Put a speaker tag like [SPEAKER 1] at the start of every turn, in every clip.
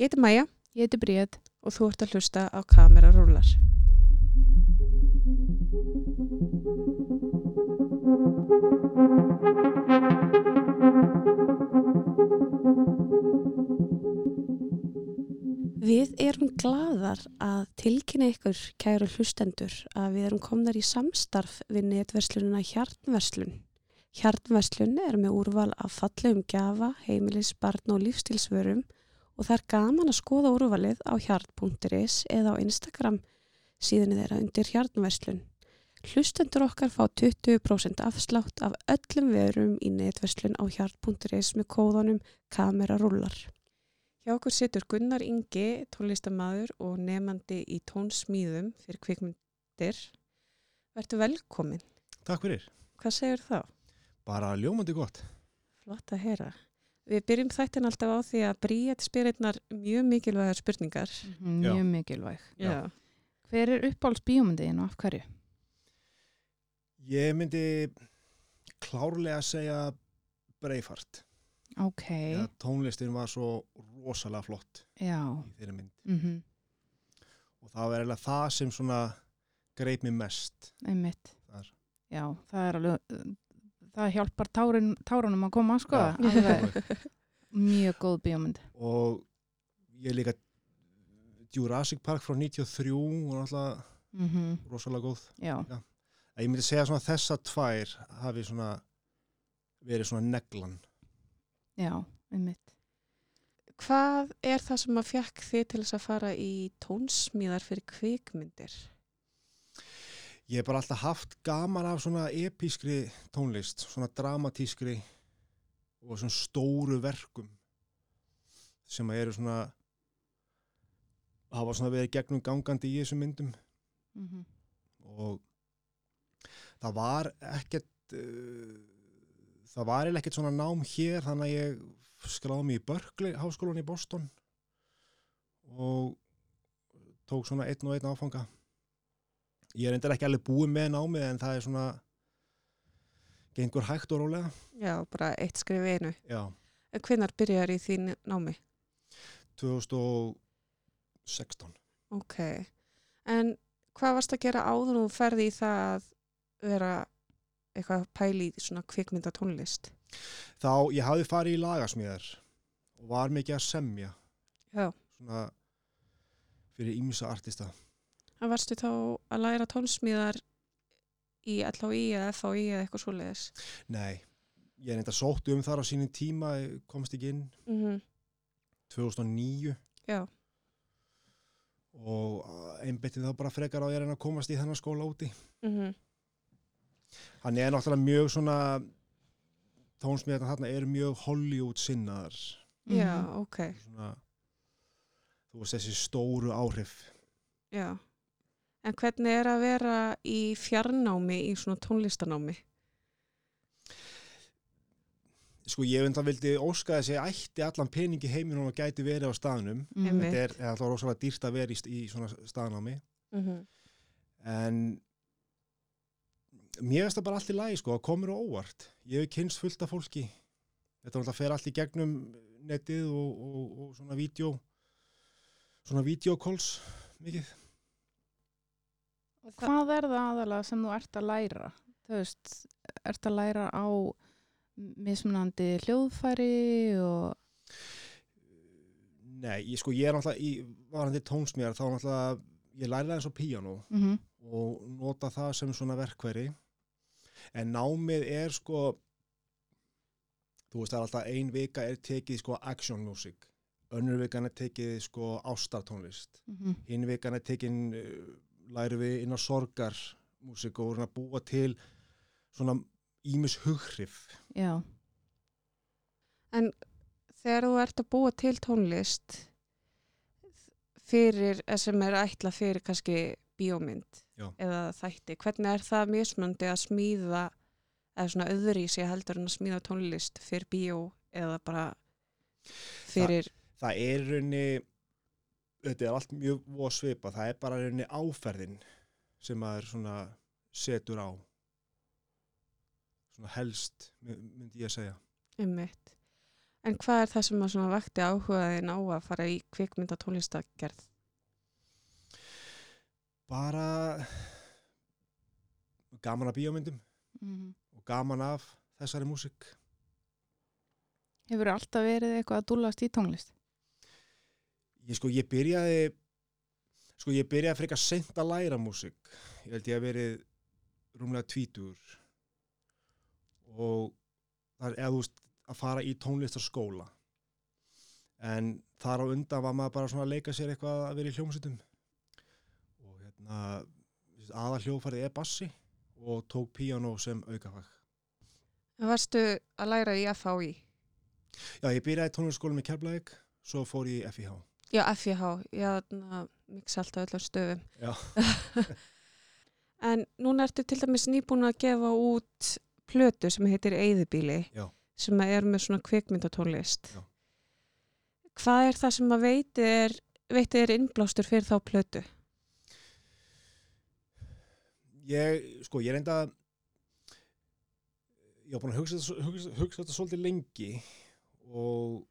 [SPEAKER 1] Ég heiti Maja
[SPEAKER 2] Ég heiti Bríð.
[SPEAKER 1] og þú ert að hlusta á kamerarúlar. Við erum glaðar að tilkynna ykkur, kæru hlustendur, að við erum komnar í samstarf við netverslununa Hjarnverslun. Hjarnverslun er með úrval af fallegum gjafa, heimilis, barn og lífstilsvörum og það er gaman að skoða úrvalið á hjart.is eða á Instagram síðan þeirra undir hjarnverslun. Hlustendur okkar fá 20% afslátt af öllum verum í netverslun á hjart.is með kóðanum kamerarúlar. Hjá okkur situr Gunnar Ingi, tónlistamæður og nefandi í tónsmíðum fyrir kvikmyndir. Vertu velkomin.
[SPEAKER 3] Takk fyrir.
[SPEAKER 1] Hvað segir þá?
[SPEAKER 3] Bara ljómandi gott.
[SPEAKER 1] Flott að heyra. Við byrjum þættin alltaf á því að Bríett spyrirnar mjög mikilvægar spurningar.
[SPEAKER 2] Mjög mikilvæg.
[SPEAKER 3] Já.
[SPEAKER 2] Hver er uppáhalds bíómyndiðin og af hverju?
[SPEAKER 3] Ég myndi klárlega segja Breifart.
[SPEAKER 2] Ok,
[SPEAKER 3] Ja, tónlistin var svo rosalega flott
[SPEAKER 2] já.
[SPEAKER 3] í þeirri mynd.
[SPEAKER 2] Mm
[SPEAKER 3] Og það var eiginlega það sem svona greip mér mest.
[SPEAKER 2] Einmitt.
[SPEAKER 3] Þar.
[SPEAKER 2] Já, það er alveg, það hjálpar tárin, tárunum að koma, sko.
[SPEAKER 3] Já.
[SPEAKER 2] Alveg mjög góð bíómynd.
[SPEAKER 3] Og ég líka Jurassic Park frá 93 og náttúrulega
[SPEAKER 2] Mm
[SPEAKER 3] rosalega góð.
[SPEAKER 2] Já,
[SPEAKER 3] Ég myndi segja svona þessa tvær hafi svona verið svona neglan.
[SPEAKER 2] já, einmitt.
[SPEAKER 1] Hvað er það sem að fjakk þið til þess að fara í tónsmíðar fyrir kvikmyndir?
[SPEAKER 3] Ég hef bara alltaf haft gaman af svona episkri tónlist, svona dramatískri og svona stóru verkum sem eru svona hafa svona verið gegnum gangandi í þessum myndum.
[SPEAKER 2] Mm
[SPEAKER 3] og það var ekkert uh, það var eiginlega ekkert svona nám hér þannig að ég skráði mig í Berkeley háskólan í Boston og tók svona einn og einn áfanga ég er endur ekki alveg búið með námið en það er svona gengur hægt og rólega
[SPEAKER 1] Já, bara eitt skrif einu.
[SPEAKER 3] já,
[SPEAKER 1] hvinnar byrjar í þín námi?
[SPEAKER 3] 2016
[SPEAKER 1] Ok. En hvað varst að gera áður og ferði í það að vera eitthvað pæli í svona kvikmynda tónlist?
[SPEAKER 3] þá ég hafði farið í lagasmíðar og var mikið að semja
[SPEAKER 1] Já.
[SPEAKER 3] svona fyrir ímsa artista
[SPEAKER 1] En varstu þá að læra tónsmíðar í LHI eða FHI eða eitthvað svoleiðis?
[SPEAKER 3] Nei, ég er enda sótt um þar á sínum tíma, komst ekki inn
[SPEAKER 1] Mm
[SPEAKER 3] 2009
[SPEAKER 1] Já.
[SPEAKER 3] og einbyttið þá bara frekar á ég að reyna að komast í þennan skóla úti.
[SPEAKER 1] Mm
[SPEAKER 3] Hann er náttúrulega mjög svona, tónsmiðarna þarna eru mjög Hollywood sinnaðar.
[SPEAKER 1] Já,
[SPEAKER 2] Mhm.
[SPEAKER 1] ok.
[SPEAKER 3] Svona, þú veist þessi stóru áhrif.
[SPEAKER 1] Já. En hvernig er að vera í fjarnámi í svona tónlistanámi?
[SPEAKER 3] Sko ég undan vildi óska þess að ég ætti allan peningi heiminum og gæti verið á staðnum.
[SPEAKER 1] Einmitt.
[SPEAKER 3] Þetta er, er alltaf rosalega dýrt að vera í, í svona staðnámi.
[SPEAKER 1] Mm -hmm.
[SPEAKER 3] en mér finnst það bara allt í lagi sko, að komur og óvart ég hef kynst fullt af fólki þetta náttúrulega fer allt í gegnum netið og, og, og svona vídeo svona videokalls mikið
[SPEAKER 2] Hvað er það aðalega sem þú ert að læra? Þú veist, ert að læra á mismunandi hljóðfæri og...
[SPEAKER 3] nei, ég, sko ég er náttúrulega í varandi tónsmjar þá náttúrulega ég læri það eins og píanó
[SPEAKER 2] Mm
[SPEAKER 3] og nota það sem svona verkværi en námið er sko þú veist það er alltaf ein vika er tekið sko action music önnur vikan er tekið sko ástartónlist
[SPEAKER 2] -hmm.
[SPEAKER 3] hinn vikan er tekin uh, læri við inn á sorgar músik og vorum að búa til svona ímis hughrif
[SPEAKER 2] Já,
[SPEAKER 1] En þegar þú ert að búa til tónlist fyrir, sem er ætla fyrir kannski bíómynd
[SPEAKER 3] Já.
[SPEAKER 1] eða þætti, hvernig er það mismunandi að smíða eða svona öðru í sig heldur en að smíða tónlist fyrir bíó eða bara fyrir,
[SPEAKER 3] það er í rauninni þetta er allt mjög voða svipa það er bara í rauninni áferðin sem maður svona setur á svona helst my- myndi ég að segja
[SPEAKER 1] ummitt En hvað er það sem að svona vakti áhugaðin á að fara í kvikmynda tónlistagerð?
[SPEAKER 3] bara gaman af bíómyndum
[SPEAKER 2] Mm.
[SPEAKER 3] og gaman af þessari músík
[SPEAKER 2] Hefur alltaf verið eitthvað að dúllast í tónlist?
[SPEAKER 3] Ég sko ég byrjaði sko ég byrjaði frekar seint að læra músík. Ég held ég að verið rúmlega tvítur og það er eða þú veist að fara í tónlistarskóla. En þar á undan var maður bara svona að leika sér eitthvað að vera í hljómsveitum. Og hérna aðal hljófarið er bassi og tók píanó sem aukafag.
[SPEAKER 1] Varstu að læra í FHI?
[SPEAKER 3] Já, ég byrjaði tónlistarskóla með Keflavík svo fór ég í FIH
[SPEAKER 1] Já, FIH, já, miksa alltaf öllum stöðum. En núna ertu til dæmis nýbúin að gefa út plötu sem heitir
[SPEAKER 3] Já.
[SPEAKER 1] sem er með svona kvikmyndatónlist.
[SPEAKER 3] Já.
[SPEAKER 1] Hvað er það sem að veiti er, veiti er innblástur fyrir þá plötu?
[SPEAKER 3] Ég, sko, ég reynda ég var búin að hugsa, hugsa, hugsa þetta svolítið lengi og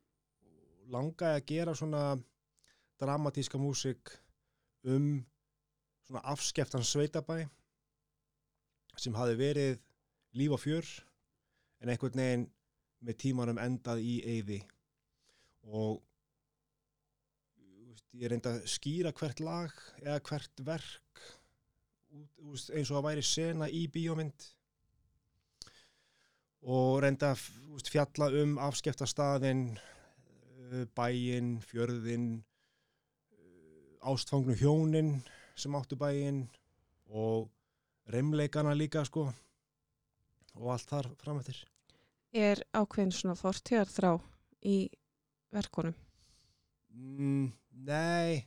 [SPEAKER 3] langaði að gera svona dramatíska músík um svona afskeftan sveitabæ sem hafi verið líf og fjör en einhvern veginn með tímanum endað í eyði. Og veist, ég reyndi að skýra hvert lag eða hvert verk veist, eins og að væri sena í bíómynd. Og reynda að fjalla um afskefta staðin bæinn, fjörðin ástfangnu hjónin sem áttu bæinn og reymleikana líka sko og allt þar framöttir
[SPEAKER 1] Er ákveðin svona fortíðar þrá í verkunum?
[SPEAKER 3] mm, Nei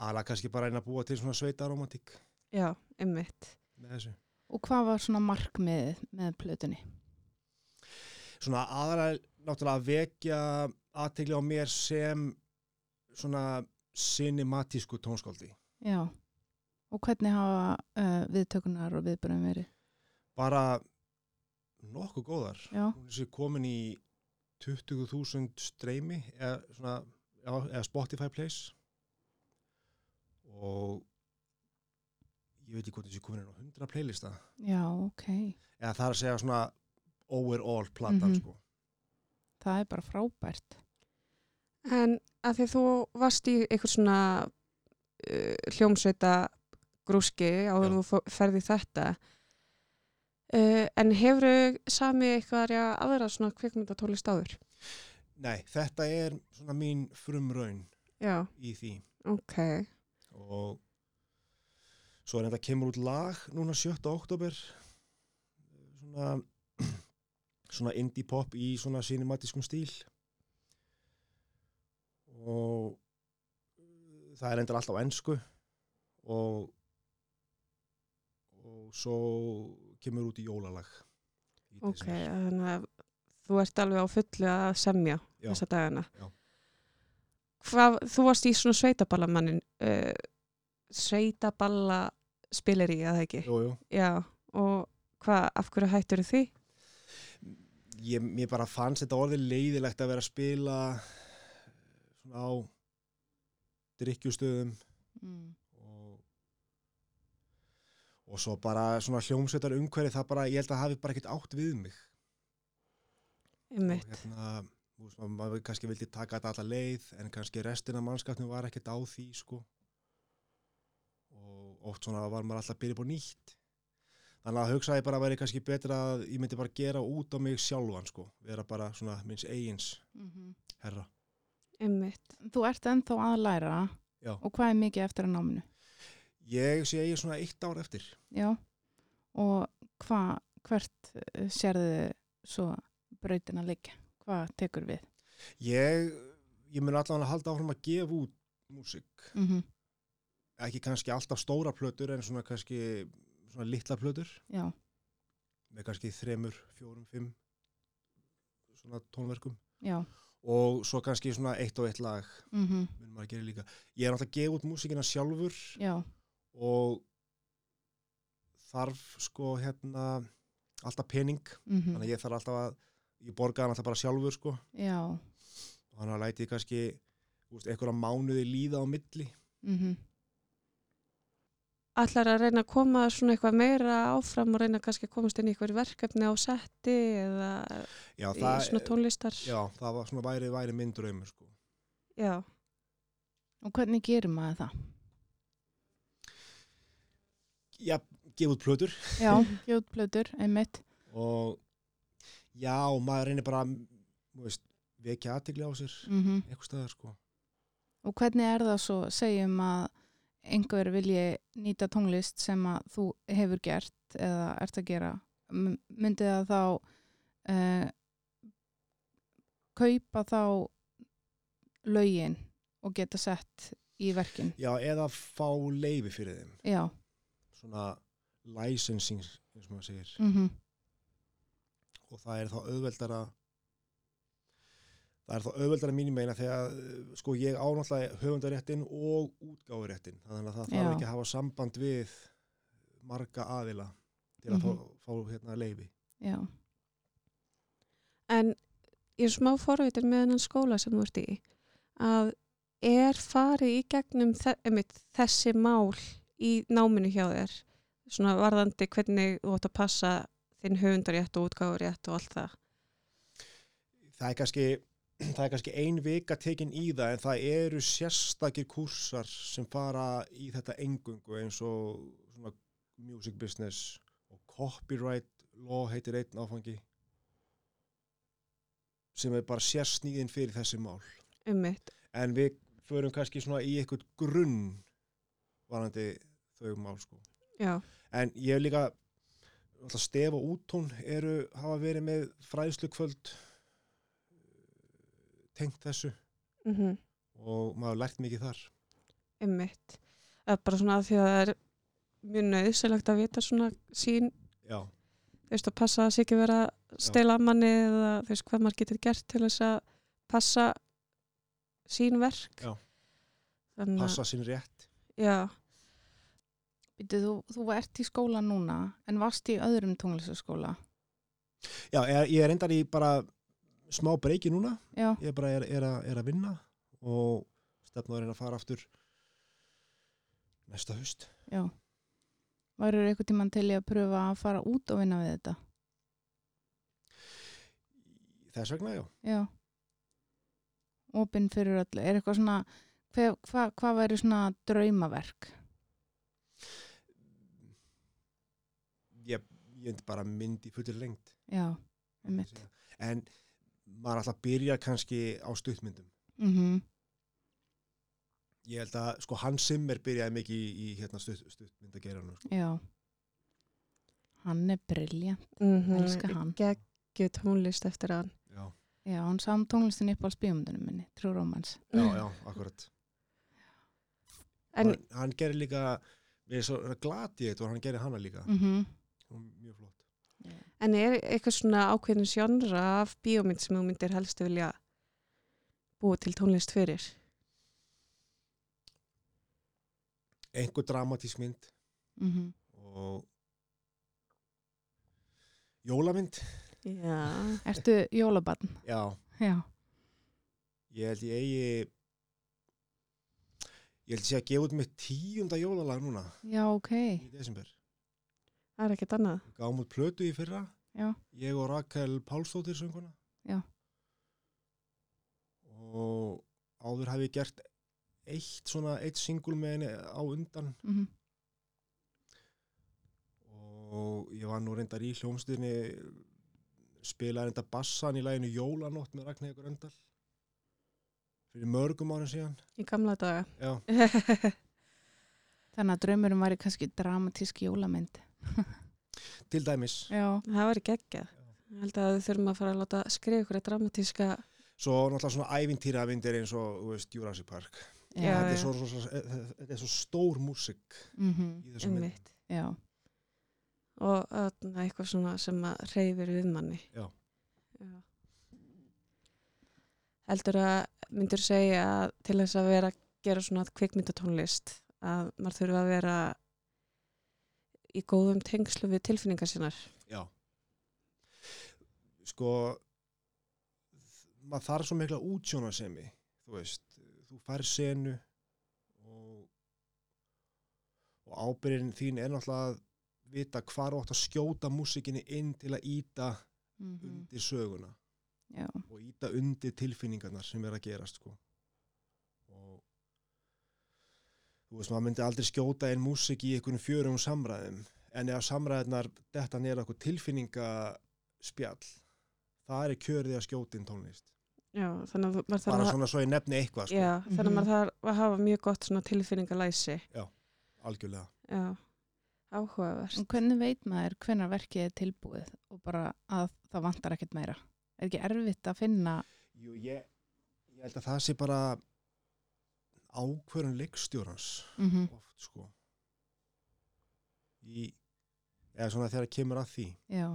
[SPEAKER 3] alveg kannski bara einn að búa til svona sveita romantík
[SPEAKER 1] Já, einmitt.
[SPEAKER 3] með þessu
[SPEAKER 2] Og hvað var svona markmiðið með plötunni?
[SPEAKER 3] svona aðra náttúrulega að vekja aðtegli á mér sem svona cinematísku tónskóldi
[SPEAKER 2] Já. Og hvernig hafa uh, viðtökunar og viðbörðum verið?
[SPEAKER 3] bara nokkuð góðar
[SPEAKER 2] Já.
[SPEAKER 3] hún er komin í 20.000 streymi eða, svona, eða Spotify plays og ég veit ekki hvort þessi komin á 100 playlista
[SPEAKER 2] Já, ok.
[SPEAKER 3] eða það er að segja svona overall platan
[SPEAKER 2] Mhm.
[SPEAKER 3] sko
[SPEAKER 2] Það er bara frábært.
[SPEAKER 1] En að því þú varst í eitthvað svona uh, hljómsveita grúski
[SPEAKER 3] Já.
[SPEAKER 1] en þú fó- ferð í þetta uh, en hefur sami eitthvað aðra svona kvikmyndatólist áður?
[SPEAKER 3] nei, þetta er svona mín frumraun
[SPEAKER 1] Já,
[SPEAKER 3] í því
[SPEAKER 1] ok.
[SPEAKER 3] og svo er þetta kemur út lag núna 7. oktober svona svona indie pop í svona cinematískum stíl og það er endur alltaf á ensku og og svo kemur út í jólalag í
[SPEAKER 1] Ok, þannig að þú ert alveg á fullu að semja
[SPEAKER 3] Já.
[SPEAKER 1] þessa dagana.
[SPEAKER 3] Já.
[SPEAKER 1] Hvað, þú varst í svona sveitaballamannin, uh, sveitaballa spileri, eða ekki?
[SPEAKER 3] Jú, jú.
[SPEAKER 1] Já, og hvað, af hverju hættur því?
[SPEAKER 3] ég, mér bara fannst þetta orðið leiðilegt að vera að spila á drikkjustöðum
[SPEAKER 2] Mm.
[SPEAKER 3] og, og svo bara svona hljómsveitar umhverfi það bara, ég held að hafi bara ekkert átt við mig.
[SPEAKER 1] Einmitt.
[SPEAKER 3] og hérna, veist, maður, kannski vildi taka þetta alla leið en kannski restina mannskapnum var ekkert á því sko. Og oft svona var maður alltaf að byrja á nýtt. Þannig að hugsaði bara að væri kannski betra að ég myndi bara gera út á mig sjálfan sko, vera bara svona minns eigins
[SPEAKER 2] Mm
[SPEAKER 3] herra
[SPEAKER 1] Einmitt.
[SPEAKER 2] Þú ert ennþá að læra
[SPEAKER 3] Já.
[SPEAKER 2] og hvað er mikið eftir að náminu?
[SPEAKER 3] ég sé ég svona eitt ár eftir
[SPEAKER 2] Já. Og hvað, hvert eh, sérðu svo brautin að liggja? Hvað tekur við?
[SPEAKER 3] ég, ég mun allavega að halda áfram að gefa út músík
[SPEAKER 2] Mm
[SPEAKER 3] ekki kannski alltaf stóra plötur en svona kannski svona litla plötur
[SPEAKER 2] Já.
[SPEAKER 3] með kannski þremur, fjórum, fimm svona tónverkum
[SPEAKER 2] Já.
[SPEAKER 3] og svo kannski svona eitt og eitt lag
[SPEAKER 2] Mm
[SPEAKER 3] líka. Ég er náttúrulega að gefa út músíkina sjálfur
[SPEAKER 2] Já.
[SPEAKER 3] og þarf sko hérna alltaf pening.
[SPEAKER 2] Mm
[SPEAKER 3] þannig að ég þarf alltaf að ég borgaði hann alltaf bara sjálfur sko.
[SPEAKER 2] Já,
[SPEAKER 3] og hann að læti kannski einhverja mánuði líða á milli.
[SPEAKER 2] Mhm,
[SPEAKER 1] Ætlar að reyna að koma svona eitthvað meira áfram og reyna kannski að komast inn í eitthvað verkefni á setti eða
[SPEAKER 3] já,
[SPEAKER 1] í
[SPEAKER 3] það,
[SPEAKER 1] svona tónlistar.
[SPEAKER 3] já, það var svona væri, væri minn draumur sko
[SPEAKER 1] Já.
[SPEAKER 2] og hvernig gerir maður það?
[SPEAKER 3] já, gefa út plötur
[SPEAKER 2] Já, gjóðplötur, einmitt
[SPEAKER 3] og já, maður reynir bara veist, vekja aðtigli á sér
[SPEAKER 2] mm
[SPEAKER 3] eitthvað staðar sko
[SPEAKER 2] og hvernig er það svo, segjum að einhver vilji nýta tónlist sem að þú hefur gert eða ert að gera M- myndi það þá uh, kaupa þá lögin og geta sett í verkin?
[SPEAKER 3] Já, eða fá leifi fyrir þeim.
[SPEAKER 2] Já,
[SPEAKER 3] svona licensing eins og maður segir.
[SPEAKER 2] Mm
[SPEAKER 3] og það er þá auðveldara það er þá auðveldara mínu meina þegar uh, sko ég á náttúrulega höfundaréttin og útgáfuréttin þannig að það þarf
[SPEAKER 2] Já.
[SPEAKER 3] ekki að hafa samband við marga aðila til að
[SPEAKER 2] Mhm.
[SPEAKER 3] fá, fá hérna leifi
[SPEAKER 2] já,
[SPEAKER 1] En ég er smá forvitin með hennan skóla sem þú ert í að er farið í gegnum þe einmitt, þessi mál í náminu hjá þér svona varðandi hvernig þú átt að passa þinn höfundarétt og útgáfurétt og allt það.
[SPEAKER 3] það er kannski það er kannski ein vika tekin í það en það eru sérstakir kursar sem fara í þetta engungu eins og svona music business og copyright law heitir einn áfangi sem er bara sérsnýðin fyrir þessi mál
[SPEAKER 1] Einmitt.
[SPEAKER 3] en við förum kannski svona í eitthvað grunn varandi þau mál sko
[SPEAKER 1] Já.
[SPEAKER 3] en ég hef líka stef og úttón eru hafa verið með fræðslukvöld tengt þessu.
[SPEAKER 1] Mm
[SPEAKER 3] og maður lært mikið þar.
[SPEAKER 1] Það er bara svona að því að það er mjög nöðsilegt að vita svona sín,
[SPEAKER 3] já,
[SPEAKER 1] þú veist að passa að sé ekki vera að manni eða þú veist hvað maður getur gert til þess að passa sín verk.
[SPEAKER 3] Passa sinn rétt.
[SPEAKER 1] Já.
[SPEAKER 2] Býtu, þú, þú ert í skóla núna en varst í öðrum tónlistaskóla
[SPEAKER 3] já, ég, ég er endar í bara smá breyki núna
[SPEAKER 2] já,
[SPEAKER 3] ég bara er, er, að, er að vinna og stefnaður er að fara aftur næsta haust
[SPEAKER 2] já Værið eitthvað tíman til ég að pröfa að fara út og vinna við þetta?
[SPEAKER 3] þess vegna, já
[SPEAKER 2] Já. Opinn fyrir öllu. Er eitthvað svona, hvað hva, hva væri svona draumaverk?
[SPEAKER 3] ég, ég er bara mynd í fullir lengt
[SPEAKER 2] Já, einmitt.
[SPEAKER 3] en maður alltaf byrja kannski á stuttmyndum
[SPEAKER 2] Mm
[SPEAKER 3] ég held að sko Hans Zimmer byrjaði mikið í, í hérna stutt, stuttmyndageranum sko.
[SPEAKER 2] Já. Hann er briljant.
[SPEAKER 1] Mm
[SPEAKER 2] Elska hann.
[SPEAKER 1] Geggju tónlist eftir hann.
[SPEAKER 3] já,
[SPEAKER 2] Já, hann sá um tónlistin upp á spíumundunum minni, True Romance.
[SPEAKER 3] já, já, akkurat
[SPEAKER 1] En
[SPEAKER 3] hann, hann gerir líka við svo gladiðt og hann gerir hana líka
[SPEAKER 2] Mm
[SPEAKER 3] mm. mjög flott
[SPEAKER 1] En er eitthvað svona ákveðin sjónra af bíómynd sem þú myndir helst vilja búa til tónlist fyrir?
[SPEAKER 3] einhver dramatísk mynd
[SPEAKER 2] -hmm.
[SPEAKER 3] og jólamynd
[SPEAKER 1] Já.
[SPEAKER 2] Ertu jólabarn?
[SPEAKER 3] já,
[SPEAKER 2] Já.
[SPEAKER 3] ég held ég eigi ég held ég að gefa út mitt tíunda jólalag núna
[SPEAKER 2] Já, ok.
[SPEAKER 3] í desember
[SPEAKER 1] Það er ekkert annað.
[SPEAKER 3] gáum út plötu í fyrra
[SPEAKER 2] Já.
[SPEAKER 3] ég og Rakel Pálsdóttir sönguna
[SPEAKER 2] Já.
[SPEAKER 3] og áður hef ég gert eitt svona, eitt singul með henni á undan
[SPEAKER 2] Mm
[SPEAKER 3] og ég var nú reyndar í hljómsdýrni spilaði reynda bassan í læginu Jólanótt með Ragnhildur Gröndal fyrir mörgum árin síðan
[SPEAKER 1] Í gamla daga.
[SPEAKER 3] já,
[SPEAKER 2] Þannig að draumurum væri kannski dramatísk jólamynd.
[SPEAKER 3] til dæmis
[SPEAKER 2] Já.
[SPEAKER 1] Það var geggjað. Ég held að við þurfum að fara að láta skrifa ykkur dramatíska
[SPEAKER 3] svo náttúrulega svona ævintýra myndir eins og þú veist, Jurassic Park
[SPEAKER 1] Já,
[SPEAKER 3] þetta, er svo, svo, svo, þetta er svo stór músik
[SPEAKER 2] Mm
[SPEAKER 3] í þessum mynd.
[SPEAKER 1] Og öðna, eitthvað svona sem að reyfir við manni.
[SPEAKER 3] Já.
[SPEAKER 1] Já. Heldur að myndur segja að til þess að vera að gera svona kvikmyndatónlist að maður þurfa að vera í góðum tengslu við tilfinningar sinnar.
[SPEAKER 3] Já. Sko, maður þarf svo mikla útsjónasemi þú veist, þú fær senu og og ábyrðin þín er náttúrulega að vita hvar átt að skjóta músikinni inn til að íta
[SPEAKER 2] Mhm.
[SPEAKER 3] undir söguna
[SPEAKER 2] Já,
[SPEAKER 3] og íta undir tilfinningarnar sem er að gerast sko. og þú veist, maður myndi aldrei skjóta inn músik í einhvern fjörum samræðum en ef samræðnar þetta nýra okkur tilfinningaspjall það er kjörið að skjóta inn tónlist
[SPEAKER 1] Já, þannig að maður þarf
[SPEAKER 3] bara
[SPEAKER 1] að,
[SPEAKER 3] svona svo ég nefni eitthvað sko.
[SPEAKER 1] já, þannig að maður þarf að hafa mjög gott svona tilfinningalæsi.
[SPEAKER 3] algjörlega
[SPEAKER 1] Já, áhugavert.
[SPEAKER 2] en hvernig veit maður hvenær verkið er tilbúið og bara að það vantar ekkert meira? Er ekki erfitt að finna
[SPEAKER 3] Jú, ég, ég held að það sé bara ákvörun leikstjórans.
[SPEAKER 2] Mm
[SPEAKER 3] oft sko. Í, eða svona þegar kemur að því.
[SPEAKER 2] Já,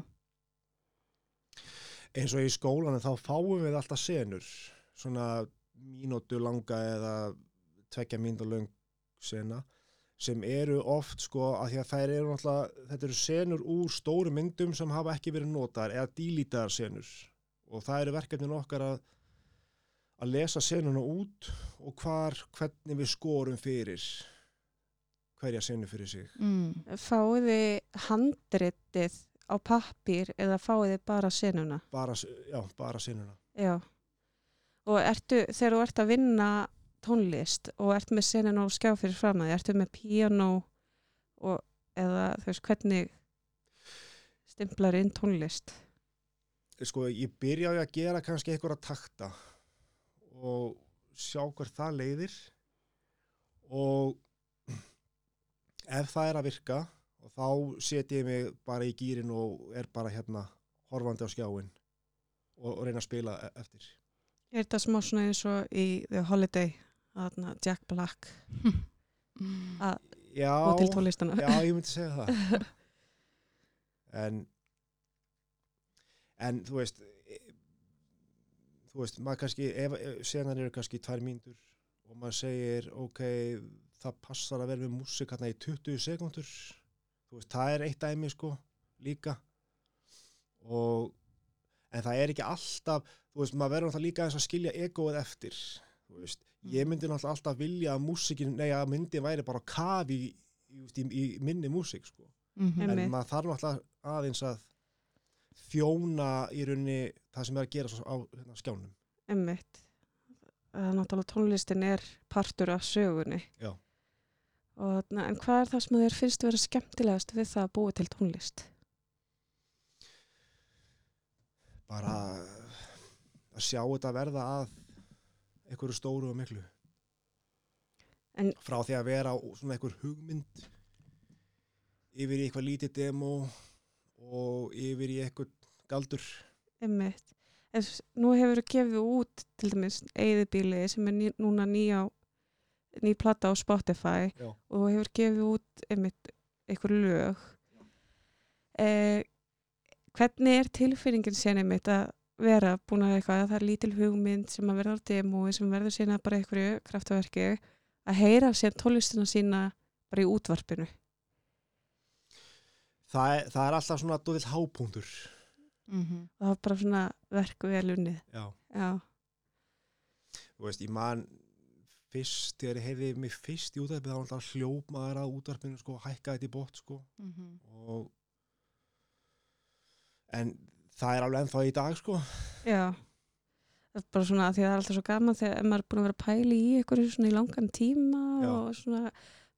[SPEAKER 3] eins og í skólanum þá fáum við alltaf senur. Svona mínútu langa eða tvekja mínútu löng sena sem eru oft sko að því að þær eru náttúrulega þetta eru senur úr stóru myndum sem hafa ekki verið notaðar eða dílítaðar senur. Og það eru verkefnin okkar að að lesa senuna út og hvar, hvernig við skorum fyrir hverja senu fyrir sig
[SPEAKER 2] mm.
[SPEAKER 1] Fáið þið handritið á pappír eða fáið þið bara senuna?
[SPEAKER 3] bara, já, bara senuna
[SPEAKER 1] Já. Og ertu, þegar þú ert að vinna tónlist og ert með senuna og skjá fyrir fram að því, ertu með píanó og eða þú veist hvernig stimplar inn tónlist?
[SPEAKER 3] sko, ég byrja á því að gera kannski einhverja takta og sjá hver það leiðir. Og ef það er að virka og þá setjum ég mig bara í gýrin og er bara hérna horfandi á skjáin og, og reyna að spila e- eftir.
[SPEAKER 1] Er þetta smá svona eins og í The Holiday, þarna Jack Black? Að
[SPEAKER 3] já,
[SPEAKER 1] og til tónlistana?
[SPEAKER 3] já, ég myndi segja það. En en þú veist þú veist, maður kannski ef, ef senan eru kannski tvær mínútur og maður segir, ok það passar að vera með músik hérna í 20 sekundur þú veist, það er eitt dæmi sko, líka og en það er ekki alltaf þú veist, maður verður náttúrulega líka eins að skilja egoið eftir þú veist, ég myndi náttúrulega alltaf vilja að músikin, nei að myndin væri bara á kafi í, í, í, minni músik sko.
[SPEAKER 2] Mhm.
[SPEAKER 1] Einmitt.
[SPEAKER 3] en maður þarf náttúrulega aðeins að þjóna í rauninni það sem er að gera á hérna, skjánum
[SPEAKER 1] Emmitt. Það er náttúrulega tónlistin er partur af sögunni.
[SPEAKER 3] Já.
[SPEAKER 1] Og, þarna, en hvað er það sem þér finnst að vera skemmtilegast við það að búa til tónlist?
[SPEAKER 3] bara að sjá þetta verða að einhverju stóru og miklu
[SPEAKER 1] En-
[SPEAKER 3] frá því að vera svona einhver hugmynd yfir eitthvað lítið demo og yfir í eitthvað galdur
[SPEAKER 1] Emmitt. En nú hefur þú gefið út til dæmis Eyðibíli sem er ný, núna ný á ný plata á Spotify
[SPEAKER 3] Já.
[SPEAKER 1] og hefur gefið út einmitt einhver lög. Eh, hvernig er tilfinningin síðan einmitt að vera búin að eitthvað að það er lítil hugmynd sem að verða á demói sem verður síðan bara einhverju kraftaverki að heyra síðan tónlistina sína bara í útvarpinu.
[SPEAKER 3] Það er, það er alltaf svona dóðill hápunktur
[SPEAKER 2] Mhm.
[SPEAKER 1] Það var bara svona verku vel unnið.
[SPEAKER 3] já,
[SPEAKER 1] Já,
[SPEAKER 3] þú veist, ég man fyrst, þegar ég heyrði mig fyrst í útvarpið þá var alltaf hljóp maður að útvarpinu sko, hækka þetta í bótt sko
[SPEAKER 2] Mhm.
[SPEAKER 3] og en það er alveg ennþá í dag sko
[SPEAKER 1] já. Það er bara svona að því að það er alltaf svo gaman þegar maður er búin að vera að pæli í einhverju svona í langan tíma
[SPEAKER 3] Já.
[SPEAKER 1] og svona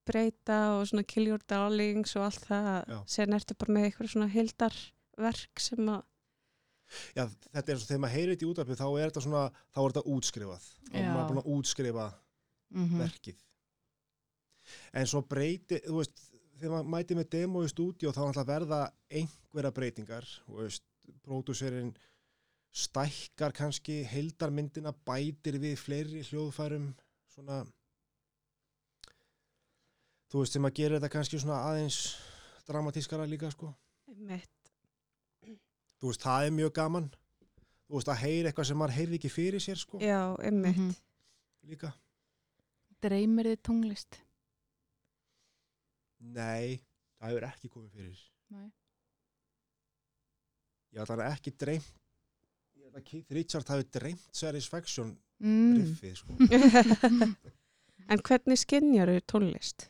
[SPEAKER 1] breyta og svona kill your darlings og allt það. Sen ertu bara með einhverju svona hildarverk sem að,
[SPEAKER 3] já, þetta er eins og þegar maður heyrir þetta í útvarpið þá er þetta svona, þá er þetta útskrifað þá er maður búin að útskrifa
[SPEAKER 2] Mhm.
[SPEAKER 3] verkið en svo breyti, þú veist þegar maður mæti með demo í stúdíu þá er alltaf verða einhverja breytingar þú veist, pródúserinn stækkar kannski heildarmyndina, bætir við fleiri hljóðfærum svona þú veist, sem að gera þetta kannski svona aðeins dramatískara líka sko
[SPEAKER 1] einmitt,
[SPEAKER 3] þú veist, það er mjög gaman þú veist, að heyra eitthvað sem maður heyrði ekki fyrir sér sko,
[SPEAKER 1] já, einmitt.
[SPEAKER 2] Mhm.
[SPEAKER 3] líka
[SPEAKER 2] Dreymir þið tónlist?
[SPEAKER 3] nei, það hefur ekki komið fyrir
[SPEAKER 2] Nei.
[SPEAKER 3] ég ætla hann ekki dreymt Keith Richard hafi dreymt Satisfaction
[SPEAKER 2] mm.
[SPEAKER 3] riffið sko.
[SPEAKER 1] en hvernig skinjar þau tónlist?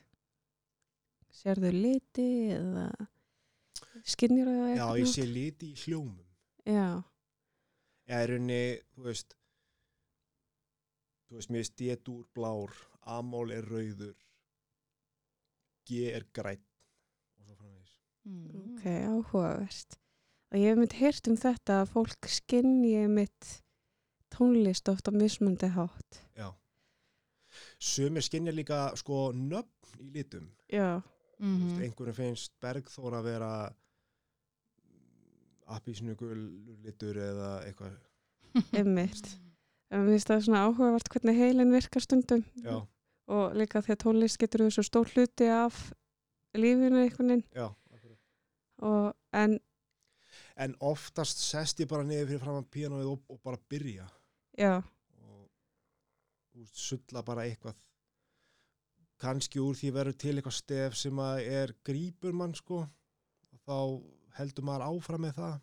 [SPEAKER 1] Sérðu liti eða skinjar þau
[SPEAKER 3] Já, ég sé liti í hljómum.
[SPEAKER 1] Já,
[SPEAKER 3] Já, í rauninni, þú veist þú veist, mér er stétur blár amól er rauður G er grætt og svo framvegis.
[SPEAKER 2] Mm.
[SPEAKER 1] ok, áhugavert. Og ég hef myndi heyrt um þetta að fólk skinji mitt tónlist oft á mismundi hátt.
[SPEAKER 3] Já. Sumir skinja líka sko nöfn í litum.
[SPEAKER 1] Já,
[SPEAKER 3] mm.
[SPEAKER 2] Mhm.
[SPEAKER 3] einhverjum finnst Bergþór að vera appisnugul litur eða eitthvað.
[SPEAKER 1] Einmitt. En mér finnst það svona áhugavert hvernig heilin virkar stundum.
[SPEAKER 3] Já,
[SPEAKER 1] og líka því að tónlist getur þessu stór hluti af lífinu einhvern veginn.
[SPEAKER 3] Já
[SPEAKER 1] og en
[SPEAKER 3] En oftast sest ég bara niður fyrir fram að píanóið og, og bara byrja.
[SPEAKER 1] Já,
[SPEAKER 3] og sulla bara eitthvað kannski úr því verður til eitthvað stef sem að er grípur mann sko. Og þá heldur maður áfram með það.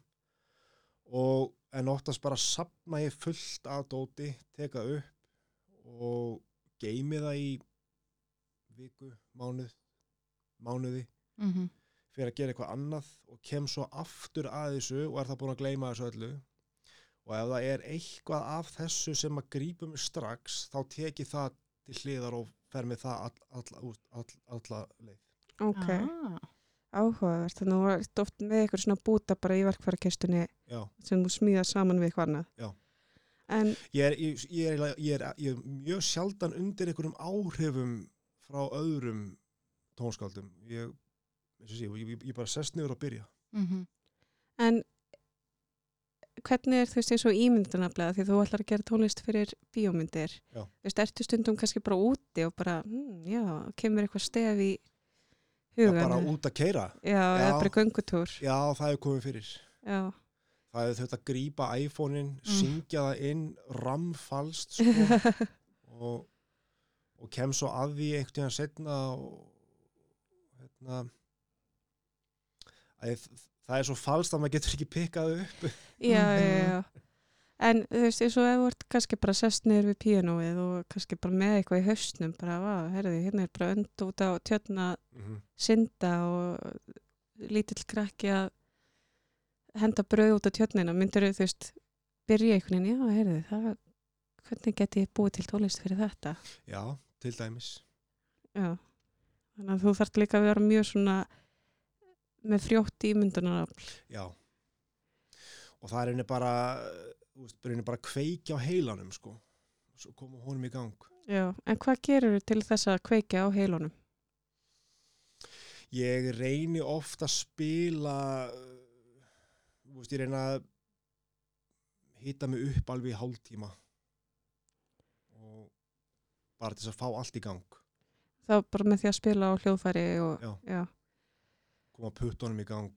[SPEAKER 3] Og en oftast bara sapna ég fullt af dóti, teka upp og geymi það í viku, mánuð mánuði
[SPEAKER 2] Mhm.
[SPEAKER 3] fyrir að gera eitthvað annað og kem svo aftur að þessu og er það búin að gleyma þessu öllu. Og ef það er eitthvað af þessu sem að grípa mig strax þá teki það til hliðar og fer með það all, all, all, all, alla leið.
[SPEAKER 1] ok,
[SPEAKER 2] Ah.
[SPEAKER 1] áhugavert. Þannig að þú ert oft með eitthvað svona búta bara í verkfærakestunni sem þú smíða saman við eitthvað annað.
[SPEAKER 3] Já.
[SPEAKER 1] En,
[SPEAKER 3] Ég er, ég, ég, er, ég, er, ég er mjög sjaldan undir einhverjum áhrifum frá öðrum tónskáldum. Ég, eins og sé, ég, ég, ég bara sest niður og byrja.
[SPEAKER 2] Mhm.
[SPEAKER 1] en hvernig er þú veist eins og ímyndunaflega því þú ætlar að gera tónlist fyrir bíómyndir.
[SPEAKER 3] Já.
[SPEAKER 1] Þú veist, ertu stundum kannski bara úti og bara, hm, já, kemur eitthvað stef í
[SPEAKER 3] Já,
[SPEAKER 1] hugan.
[SPEAKER 3] bara út að keira.
[SPEAKER 1] Já, eða
[SPEAKER 3] Já.
[SPEAKER 1] bara göngutúr.
[SPEAKER 3] Já, það er komið fyrir.
[SPEAKER 1] Já,
[SPEAKER 3] Það er þetta að grípa iPhone-in,
[SPEAKER 2] Mm.
[SPEAKER 3] syngja það inn, ramfalst sko, og, og kem svo að því einhvern tíðan setna og hérna að það er svo falskt að maður getur ekki pikkað upp.
[SPEAKER 1] já, já, já. En þú veist, eins og ef þú ert kannski bara sest niður við píanóið og kannski bara með eitthvað í hausnum, bara, vá, herði, hérna er bara önd út á tjörna
[SPEAKER 3] Mhm.
[SPEAKER 1] synda og lítill krakki að henda brauð út á tjörnina, myndir þú veist, byrja einhvern veginn, já, heyrðu, það, hvernig get ég búið til tónlist fyrir þetta?
[SPEAKER 3] Já, til dæmis.
[SPEAKER 1] Já, þannig að þú þarft líka að vera mjög svona með frjótt ímyndunar.
[SPEAKER 3] Já. Og það er henni bara, henni bara kveikja á heilanum, sko. Svo koma honum í gang.
[SPEAKER 1] Já, en hvað gerur til þess að kveikja á heilunum?
[SPEAKER 3] Ég reyni ofta að spila, þú veist, ég reyna að hita mig upp alveg í hálftíma og bara til þess að fá allt í gang.
[SPEAKER 1] Þá bara með því að spila á hljóðfæri og,
[SPEAKER 3] Já.
[SPEAKER 1] já,
[SPEAKER 3] Koma puttunum í gang.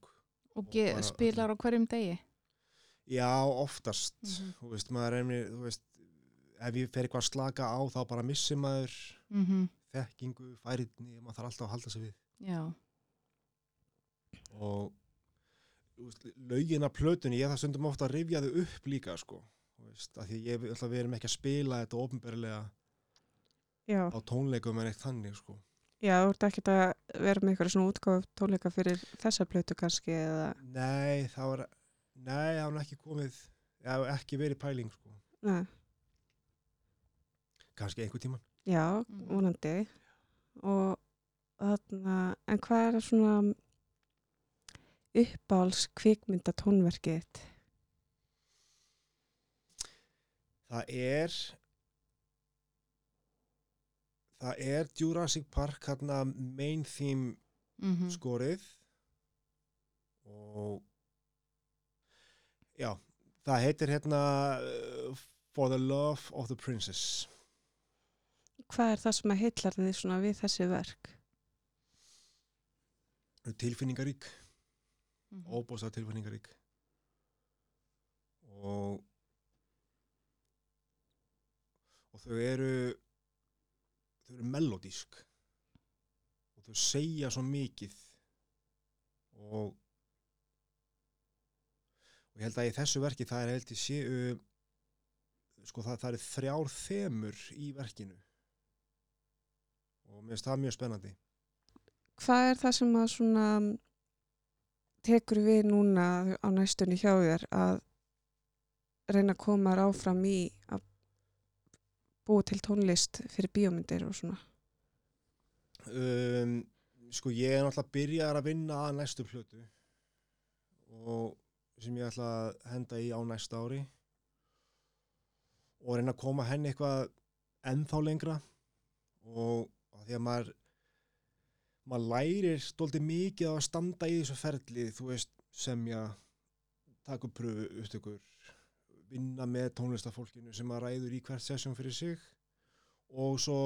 [SPEAKER 2] Og
[SPEAKER 3] Og bara-
[SPEAKER 2] spilar á hverjum degi?
[SPEAKER 3] Já, oftast.
[SPEAKER 2] Mhm.
[SPEAKER 3] Þú veist, maður reynir, þú veist, ef ég fer eitthvað að slaka á þá bara missi maður
[SPEAKER 2] Mm
[SPEAKER 3] þekkingu, færiðni, maður þarf alltaf að halda sig við.
[SPEAKER 2] Já.
[SPEAKER 3] og þú veist, lögin af plötunni, ég það stundum ofta að rifja þau upp líka sko, þú veist, af því ég að við erum ekki að spila þetta ofinberlega
[SPEAKER 1] já,
[SPEAKER 3] á tónleikum en eitt þannig sko.
[SPEAKER 1] Já, þú ert ekkert að vera með eitthvað svona útgáf tónleika fyrir þessa plötu kannski eða,
[SPEAKER 3] Nei, það var nei, það var ekki komið það var ekki verið pæling sko,
[SPEAKER 1] neða,
[SPEAKER 3] kannski einhver tíman
[SPEAKER 1] já,
[SPEAKER 2] Mhm.
[SPEAKER 1] vonandi. Og þarna, en hvað er svona uppáls kvikmynda tónverkið þitt?
[SPEAKER 3] það er það er Jurassic Park hérna main theme
[SPEAKER 2] Mm
[SPEAKER 3] skorið. Og já, það heitir hérna uh, For the Love of the Princess.
[SPEAKER 1] Hvað er það sem að heillar þið svona við þessi verk?
[SPEAKER 3] tilfinningarík,
[SPEAKER 2] -hmm.
[SPEAKER 3] óbúsað tilfinningarík. Og og þau eru þau eru melodísk og þau segja svo mikið. Og og ég held að í þessu verki það er held ég séu sko það, það eru þrjár þemur í verkinu. Og mér finnst það mjög spennandi.
[SPEAKER 1] Hvað er það sem að svona tekur við núna á næstunni hjá þér að reyna að koma þér áfram í að búa til tónlist fyrir bíómyndir og svona?
[SPEAKER 3] um, sko ég er náttúrulega byrjar að vinna að næstu plötu og sem ég ætla að henda í á næsta ári og reyna að koma henni eitthvað ennþá lengra og því að maður maður lærir stóldi mikið á að standa í þessu ferli þú veist semja taka upp pröfu upptökur vinna með tónlistafólkinu sem að ræður í hvert sessjón fyrir sig og svo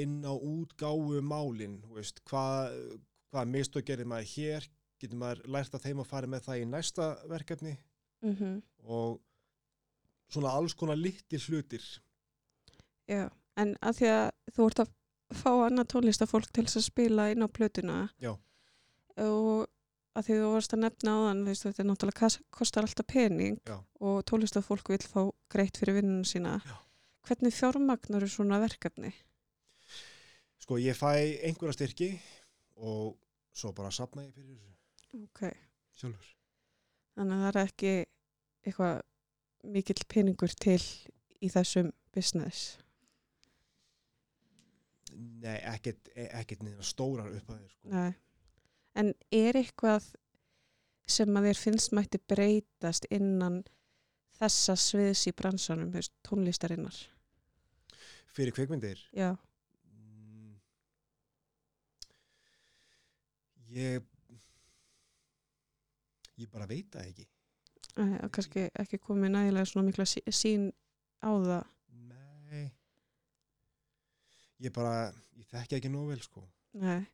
[SPEAKER 3] inn á útgáfu málin veist, hvað, hvað mistök gerir maður hér getur maður lært að þeim að fara með það í næsta verkefni
[SPEAKER 1] Mm -hmm.
[SPEAKER 3] og svona alls konar litli hlutir
[SPEAKER 1] Já, en að því að þú ert að fá annað tónlistafólk til þess að spila inn á plötuna
[SPEAKER 3] Já.
[SPEAKER 1] og að því þú varst að nefna á þann þetta er náttúrulega kostar alltaf pening
[SPEAKER 3] Já.
[SPEAKER 1] og tónlistafólk vil fá greitt fyrir vinnunum sína
[SPEAKER 3] Já.
[SPEAKER 1] hvernig fjármagnar er svona verkefni?
[SPEAKER 3] sko ég fæ einhverja styrki og svo bara sapna ég fyrir þessu
[SPEAKER 1] Ok,
[SPEAKER 3] sjálfur
[SPEAKER 1] þannig að það er ekki eitthvað mikill peningur til í þessum business
[SPEAKER 3] nei, ekkert, ekkert stórar upphæðir sko.
[SPEAKER 1] Nei. En er eitthvað sem að þér finnst mætti breytast innan þessa sviðs í bransanum, tónlistarinnar?
[SPEAKER 3] fyrir kveikmyndir
[SPEAKER 1] Já,
[SPEAKER 3] Mm. Ég ég bara veit það ekki
[SPEAKER 1] Æ, að kannski ekki komið nægilega svona mikla sí- sín á það.
[SPEAKER 3] Nei Ég bara, ég þekki ekki nóg vel sko
[SPEAKER 1] Nei.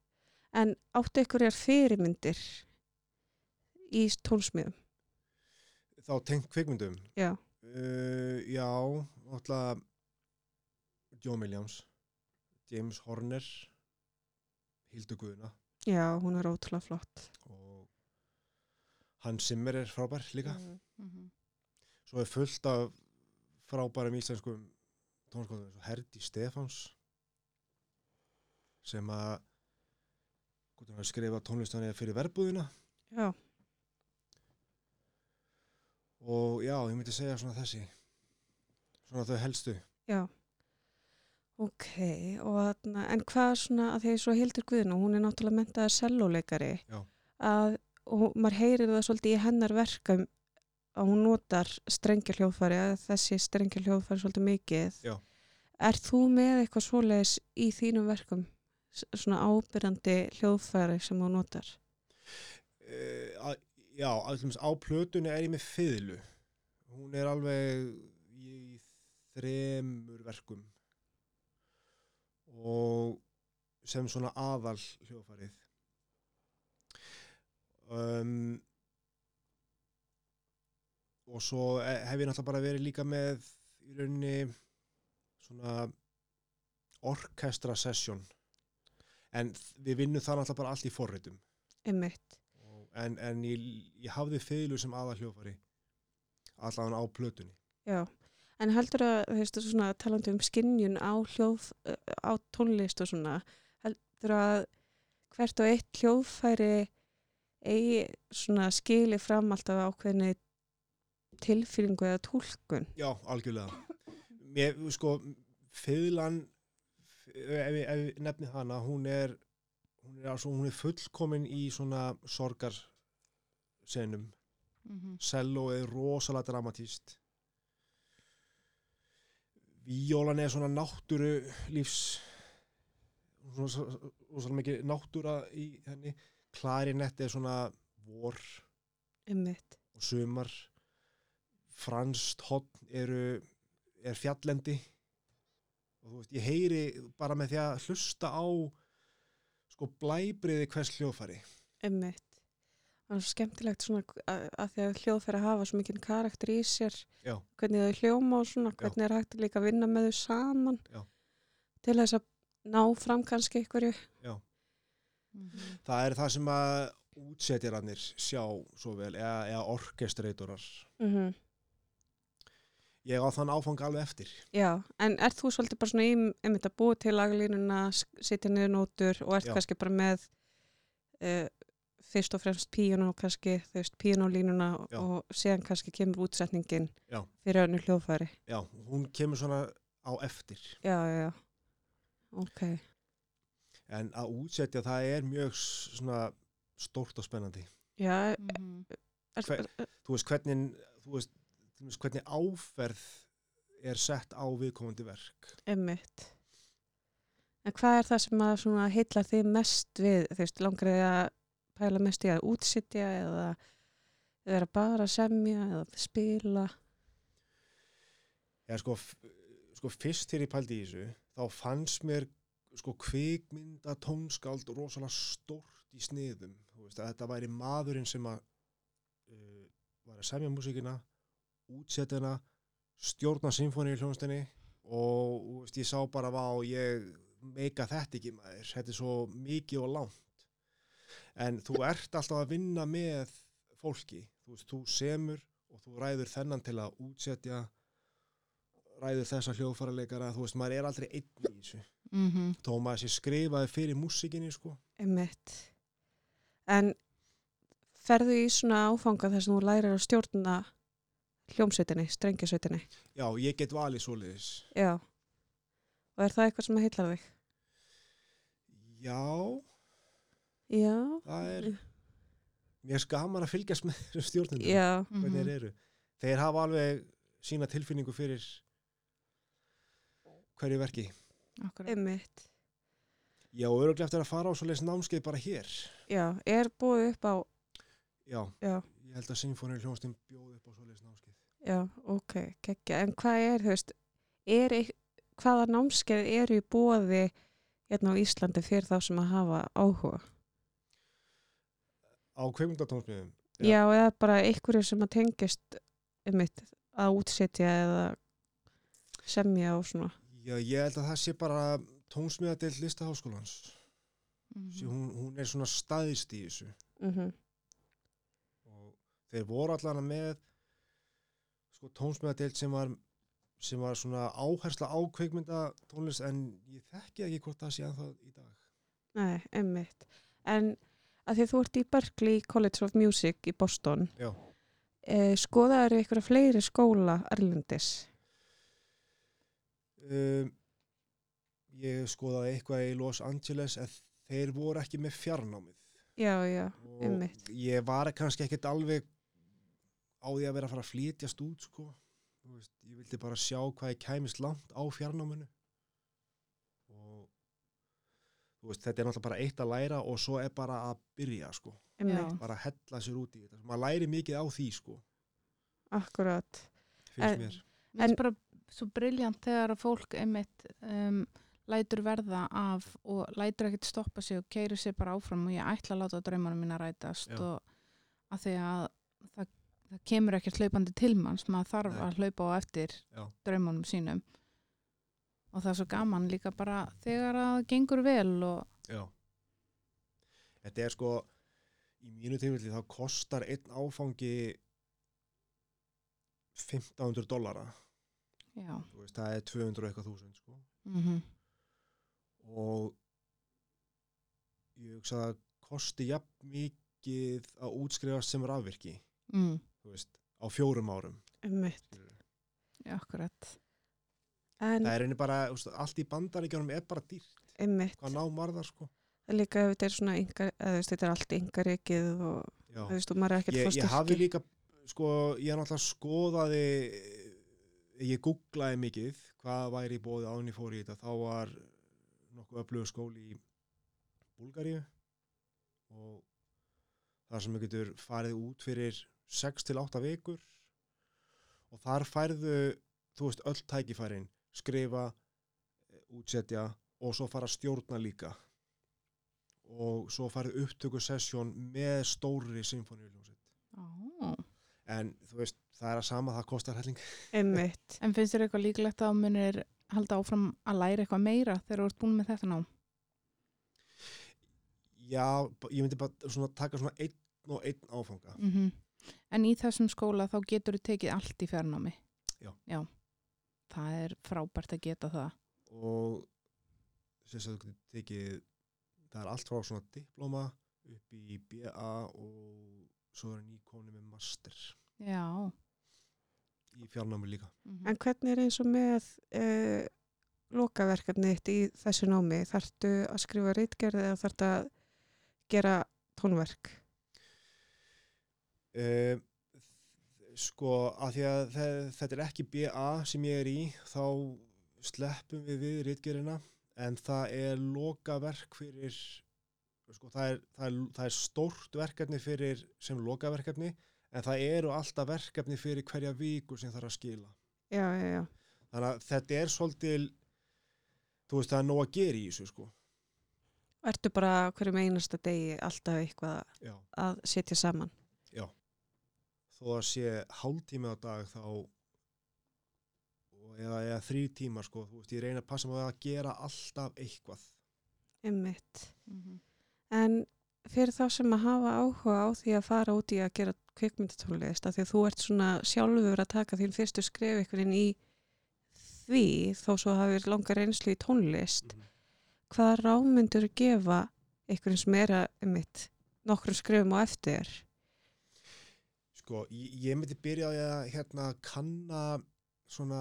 [SPEAKER 1] En áttu ykkur er fyrirmyndir í tónsmiðum?
[SPEAKER 3] Þá tengt kveikmyndum
[SPEAKER 1] Já,
[SPEAKER 3] uh, Já, náttúrulega John Williams James Horner Hildur Guðuna
[SPEAKER 1] já, hún er ótrúlega flott.
[SPEAKER 3] og Hans Zimmer er frábær líka
[SPEAKER 1] Mm.
[SPEAKER 2] Mhm.
[SPEAKER 3] Svo er fullt af frábærum íslenskum tónskóðum Herdi Stefáns sem að hvort hann hafi skrifað tónlistanir fyrir verbúðina
[SPEAKER 1] Já,
[SPEAKER 3] og já, ég myndi segja svona þessi svona þau helstu
[SPEAKER 1] já. Ok, og þarna, en hvað svona að því svo Hildur Guðna, hún er náttúrulega mentaða selloleikari,
[SPEAKER 3] Já.
[SPEAKER 1] að og maður heyrir það svolítið í hennar verkum að hún notar strengjarhljóðfæri, að þessi strengjarhljóðfæri svolítið mikið.
[SPEAKER 3] Já.
[SPEAKER 1] Er þú með eitthvað svoleiðis í þínum verkum? Svona ábyrjandi hljóðfæri sem þú notar?
[SPEAKER 3] uh, já, allum á plötunni er ég með fiðlu. Hún er alveg í þremur verkum. Og sem svona aðal hljófarið um, og svo eh, hef ég náttúrulega bara verið líka með í rauninni svona orkestra session en við vinnum það náttúrulega bara allt í forritum. En, en ég, ég hafði fiðlu sem aða hljófari allavega á plötunni.
[SPEAKER 1] Já, en heldur að, þú veist, svona talandi um skinnjun á hljóð, á tónlist og svona, heldur að hvert og eitt hljóðfæri eigi svona skili fram alltaf ákveðinni tilfýringu eða tólkun?
[SPEAKER 3] já, algjörlega. Mér, sko, fiðlan ef ég, ef ég nefni hana hún er hún er, hún er fullkomin í svona sorgar senum
[SPEAKER 2] Mhm.
[SPEAKER 3] Cello er rosalega dramatíst Víólan er svona náttúru lífs svona, svona, svona mikið náttúra í henni. Klarinett er svona vor
[SPEAKER 1] Einmitt.
[SPEAKER 3] og sumar. Franskt hotn eru er fjallendi og þú veist, ég heyri bara með því að hlusta á sko blæbriði hvers hljófari
[SPEAKER 1] Einmitt. Það er svo skemmtilegt svona að, að því að hljóðfæri hafa svo mikinn karakter í sér,
[SPEAKER 3] Já.
[SPEAKER 1] hvernig þau hljóma og svona, hvernig er hægt að líka vinna með þau saman
[SPEAKER 3] Já.
[SPEAKER 1] til þess að ná fram kannski einhverju.
[SPEAKER 2] Mhm.
[SPEAKER 3] það er það sem að útsetjarannir sjá svo vel eða, eða orkestreitorar
[SPEAKER 1] Mm
[SPEAKER 3] ég á þann áfang alveg eftir
[SPEAKER 1] Já, en ert þú svolítið bara svona í einmitt að búa til laglínuna, sitja niður nótur og ert
[SPEAKER 3] Já.
[SPEAKER 1] kannski bara með uh, fyrst og fremst píano kannski, þú veist, píanolínuna
[SPEAKER 3] Já.
[SPEAKER 1] og síðan kannski kemur útsetningin
[SPEAKER 3] Já.
[SPEAKER 1] fyrir önnu hljóðfæri.
[SPEAKER 3] já, hún kemur svona á eftir
[SPEAKER 1] Já, já, já. Ok.
[SPEAKER 3] en að útsetja það er mjög svona stórt og spennandi
[SPEAKER 1] Já,
[SPEAKER 2] Mhm.
[SPEAKER 1] er,
[SPEAKER 3] Hver- þú veist hvernig þú veist, hvernig áferð er sett á viðkomandi verk
[SPEAKER 1] Emmitt. En hvað er það sem að svona heilla þig mest við, þú veist, langar þig að pæla mest í að útsitja eða vera bara að semja eða spila?
[SPEAKER 3] Já, sko, sko fyrst þegar ég pældi í þessu, þá fannst mér sko kvikmynda tónskáld rosalega stórt í sniðum. Veist, þetta væri maðurinn sem að uh, var að semja músíkina, útsetjana, stjórna symfóni í hljónstinni og veist, ég sá bara vá, ég meika þetta ekki maður, þetta er svo mikið og langt. En þú ert alltaf að vinna með fólki, þú veist, þú semur og þú ræður þennan til að útsetja ræður þessa hljóðfæraleikara þú veist, maður er aldrei einn í þessu
[SPEAKER 2] Mhm.
[SPEAKER 3] þó maður sé skrifaði fyrir músikinni sko.
[SPEAKER 1] Emmitt. En ferðu í svona áfanga þess að þú lærir að stjórna hljómsveitinni, strengjasveitinni?
[SPEAKER 3] já, ég get valið svoleiðis
[SPEAKER 1] Já. Og er það eitthvað sem heillar þig?
[SPEAKER 3] já,
[SPEAKER 1] Já.
[SPEAKER 3] það er mér skaman að fylgjast með þessum stjórnundum
[SPEAKER 1] Já.
[SPEAKER 3] hvernig
[SPEAKER 2] Mhm.
[SPEAKER 3] þeir eru þeir hafa alveg sína tilfinningu fyrir hverju verki
[SPEAKER 2] Akkurat.
[SPEAKER 1] Emmitt.
[SPEAKER 3] já, og öruglega eftir að fara á svoleiðis námskeið bara hér
[SPEAKER 1] Já. Er búið upp á,
[SPEAKER 3] já,
[SPEAKER 1] já.
[SPEAKER 3] Ég held að Sinfónir hljónstinn bjóð upp á svoleiðis námskeið
[SPEAKER 1] Já, ok, geggja. En hvað er, þú veist, er, hvaða námskeið eru í bóði hérna á Íslandi fyrir þá sem að hafa áhuga?
[SPEAKER 3] á kveimdatónsmiðum
[SPEAKER 1] Já, eða bara einhverju sem að tengist einmitt að útsetja eða semja og svona.
[SPEAKER 3] já, ég held að það sé bara tónsmiðadeild listaháskólans
[SPEAKER 2] Mhm.
[SPEAKER 3] mm. hún, hún er svona staðist í þessu
[SPEAKER 1] Mm
[SPEAKER 3] og þeir voru allan með sko tónsmiðadeild sem var sem var svona áhersla á kveikmynda tónlist en ég þekki ekki hvort það sé að það í dag
[SPEAKER 1] Nei, einmitt. En að því að þú ert í Berkeley College of Music í Boston,
[SPEAKER 3] Já.
[SPEAKER 1] eh, skoðaður ykkur fleiri skóla Erlendis?
[SPEAKER 3] um, ég skoðaði eitthvað í Los Angeles en þeir voru ekki með fjarnámið
[SPEAKER 1] Já, já,
[SPEAKER 3] og
[SPEAKER 1] Einmitt.
[SPEAKER 3] ég var kannski ekkert alveg á því að vera að fara að flytjast út sko. Þú veist, ég vildi bara sjá hvað ég kæmist langt á fjarnáminu og þú veist, þetta er náttúrulega bara eitt að læra og svo er bara að byrja sko. bara að hella sér út í þetta maður læri mikið á því sko,
[SPEAKER 1] akkurat.
[SPEAKER 3] finnst
[SPEAKER 1] En-
[SPEAKER 2] finnst bara svo briljant þegar að fólk einmitt um, lætur verða af og lætur ekkert stoppa sig og keiri sig bara áfram og ég ætla að láta draumanum mína rætast
[SPEAKER 3] Já.
[SPEAKER 2] og að því að það, það kemur ekkert hlaupandi til manns, maður þarf
[SPEAKER 3] Nei.
[SPEAKER 2] að hlaupa á eftir
[SPEAKER 3] Já.
[SPEAKER 2] draumanum sínum og það er svo gaman líka bara þegar að það gengur vel og
[SPEAKER 3] Já. Þetta er sko, í mínu tilfelli þá kostar einn áfangi 1500 dollara. veist, það er 200 og eitthvað þúsund, sko.
[SPEAKER 2] mm
[SPEAKER 3] Og ég hugsa að kosti jafn mikið að útskrifast sem rafvirki,
[SPEAKER 2] mm,
[SPEAKER 3] veist, á fjórum árum.
[SPEAKER 2] Já, akkurat
[SPEAKER 1] En
[SPEAKER 3] Það er einnig bara, þú veist, allt í bandaríkjánum er bara dýrt.
[SPEAKER 1] einmitt,
[SPEAKER 3] Hvað nám var það, sko?
[SPEAKER 1] er líka ef þetta er svona yngar, eða þú veist, þetta er allt yngarikið og
[SPEAKER 3] Já.
[SPEAKER 1] þú veist, og maður er ekkert
[SPEAKER 3] ég,
[SPEAKER 1] fór
[SPEAKER 3] ég hafi líka sko, ég er náttúrulega skoðaði ég googlaði mikið hvað væri í bóði án ég fór í þetta þá var nokkuð öflugur skóli í Búlgaríu og þar sem við getur farið út fyrir 6 til 8 vikur og þar færðu þú veist öll tækifærin skrifa, eh, útsetja og svo fara stjórna líka og svo farið upptöku sessjón með stóri symfóniuljónsett
[SPEAKER 2] Ó.
[SPEAKER 3] en þú veist, það er að sama það kostar helling
[SPEAKER 1] Einmitt.
[SPEAKER 2] En finnst þér eitthvað líklegt að munir halda áfram að læra eitthvað meira þegar þú ert búin með þetta ná?
[SPEAKER 3] Já, ég myndi bara svona taka svona einn og einn áfanga.
[SPEAKER 2] Mm En í þessum skóla þá getur þú tekið allt í fjarnámi.
[SPEAKER 3] Já.
[SPEAKER 2] Það er frábært að geta það.
[SPEAKER 3] og sem sagt, þú getur tekið það er allt frá svona diploma upp í BA og svo er nýkóni með master
[SPEAKER 2] Já.
[SPEAKER 3] í fjarnámi líka
[SPEAKER 2] Mm
[SPEAKER 1] En hvernig er eins og með uh, lokaverkefni þitt í þessu námi? Þarftu að skrifa reitgerði eða þarftu að gera tónverk?
[SPEAKER 3] Uh, sko að því að þe- þetta er ekki BA sem ég er í þá sleppum við við ritgerina en það er lokaverk fyrir sko það er, það er, það er stórt verkefni fyrir sem lokaverkefni en það eru alltaf verkefni fyrir hverja viku sem þarf að skila
[SPEAKER 1] Já, já, já.
[SPEAKER 3] þannig að þetta er svolítil þú veist það er nóg að gera í þessu sko
[SPEAKER 1] Ertu bara hverjum einasta degi alltaf eitthvað að setja saman?
[SPEAKER 3] Já þó að sé hálftími á dag þá og eða, eða þrý tímar sko þú veist ég reyna að passa mig að gera alltaf eitthvað
[SPEAKER 1] Einmitt.
[SPEAKER 2] -hmm.
[SPEAKER 1] En fyrir þá sem að hafa áhuga á því að fara út í að gera kvikmyndatónlist, af því að þú ert svona sjálfur að taka þín fyrstu skref einhvern veginn í því, þó svo hafið langar reynslu í tónlist,
[SPEAKER 3] Mhm.
[SPEAKER 1] hvaða rámyndur gefa einhvern sem er að, einmitt, nokkrum skrefum á eftir?
[SPEAKER 3] Sko ég, myndi byrja á að hérna kanna svona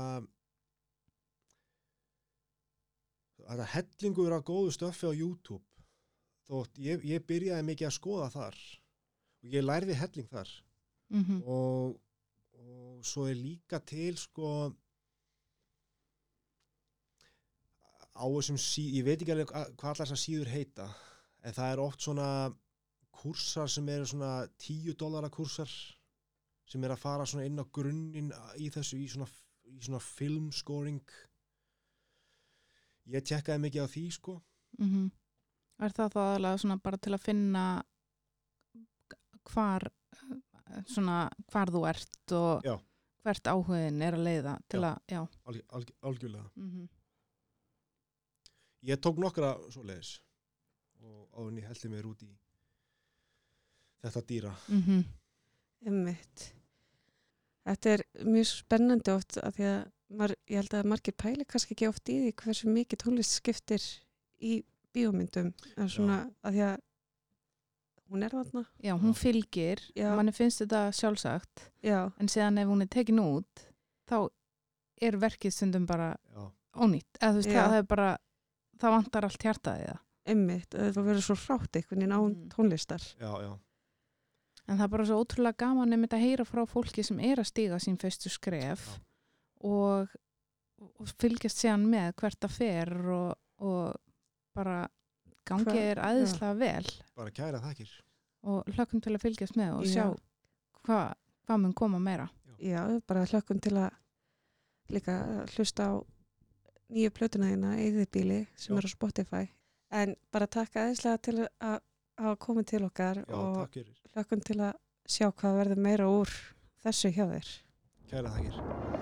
[SPEAKER 3] þetta hellingur af góðu stöffi á YouTube. Þótt ég, ég byrjaði mikið að skoða þar og ég lærði helling þar.
[SPEAKER 2] Mm
[SPEAKER 3] og, og svo er líka til sko á þessum síð, ég veit ekki alveg hva- hvað allar þessar síður heita en það er oft svona kursar sem eru svona 10 dólara kursar sem er að fara svona inn á grunninn í þessu í svona, í svona filmscoring ég tjekkaði mikið á því sko
[SPEAKER 2] -hmm. Er það þá aðalega svona bara til að finna hvar svona hvar þú ert og
[SPEAKER 3] Já.
[SPEAKER 2] hvert áhugin er að leiða til
[SPEAKER 3] Já.
[SPEAKER 2] að, já.
[SPEAKER 3] alg, alg, algjörlega
[SPEAKER 2] Mm
[SPEAKER 3] ég tók nokkra svoleiðis og áður en ég heldi mér út í þetta dýra
[SPEAKER 2] -hmm.
[SPEAKER 1] Þetta er mjög spennandi oft af því að mar, ég held að margir pæli kannski ekki oft í því hversu mikið tónlist skiptir í bíómyndum en svona að því að hún er þarna.
[SPEAKER 2] Já, hún fylgir,
[SPEAKER 1] Já.
[SPEAKER 2] manni finnst þetta sjálfsagt
[SPEAKER 1] Já,
[SPEAKER 2] en séðan ef hún er tekin út þá er verkið stundum bara
[SPEAKER 3] já,
[SPEAKER 2] ónýtt, eða þú veist
[SPEAKER 1] Já.
[SPEAKER 2] það, það er bara það vantar allt hjartaði það
[SPEAKER 1] einmitt. Það verður svo frátt einhvern veginn án
[SPEAKER 2] Mm.
[SPEAKER 1] tónlistar.
[SPEAKER 3] já, já,
[SPEAKER 2] en það er bara svo ótrúlega gaman einmitt að heyra frá fólki sem er að stíga sín fyrstu skref
[SPEAKER 3] Já.
[SPEAKER 2] og, og fylgjast séðan með hvert það fer og, og bara gangið er æðislega vel
[SPEAKER 3] bara kæra þakkir
[SPEAKER 2] og hlökkum til að fylgjast með og
[SPEAKER 1] Já.
[SPEAKER 2] sjá hvað hva mun koma meira
[SPEAKER 1] Já, bara hlökkum til að líka hlusta á nýju plötuna þína, Eðibíli, sem
[SPEAKER 3] Já.
[SPEAKER 1] er á Spotify. En bara takk aðeinslega til að hafa komið til okkar
[SPEAKER 3] já,
[SPEAKER 1] og
[SPEAKER 3] takk fyrir,
[SPEAKER 1] hlökkum til að sjá hvað verður meira úr þessu hjá þér.
[SPEAKER 3] kæra þakkir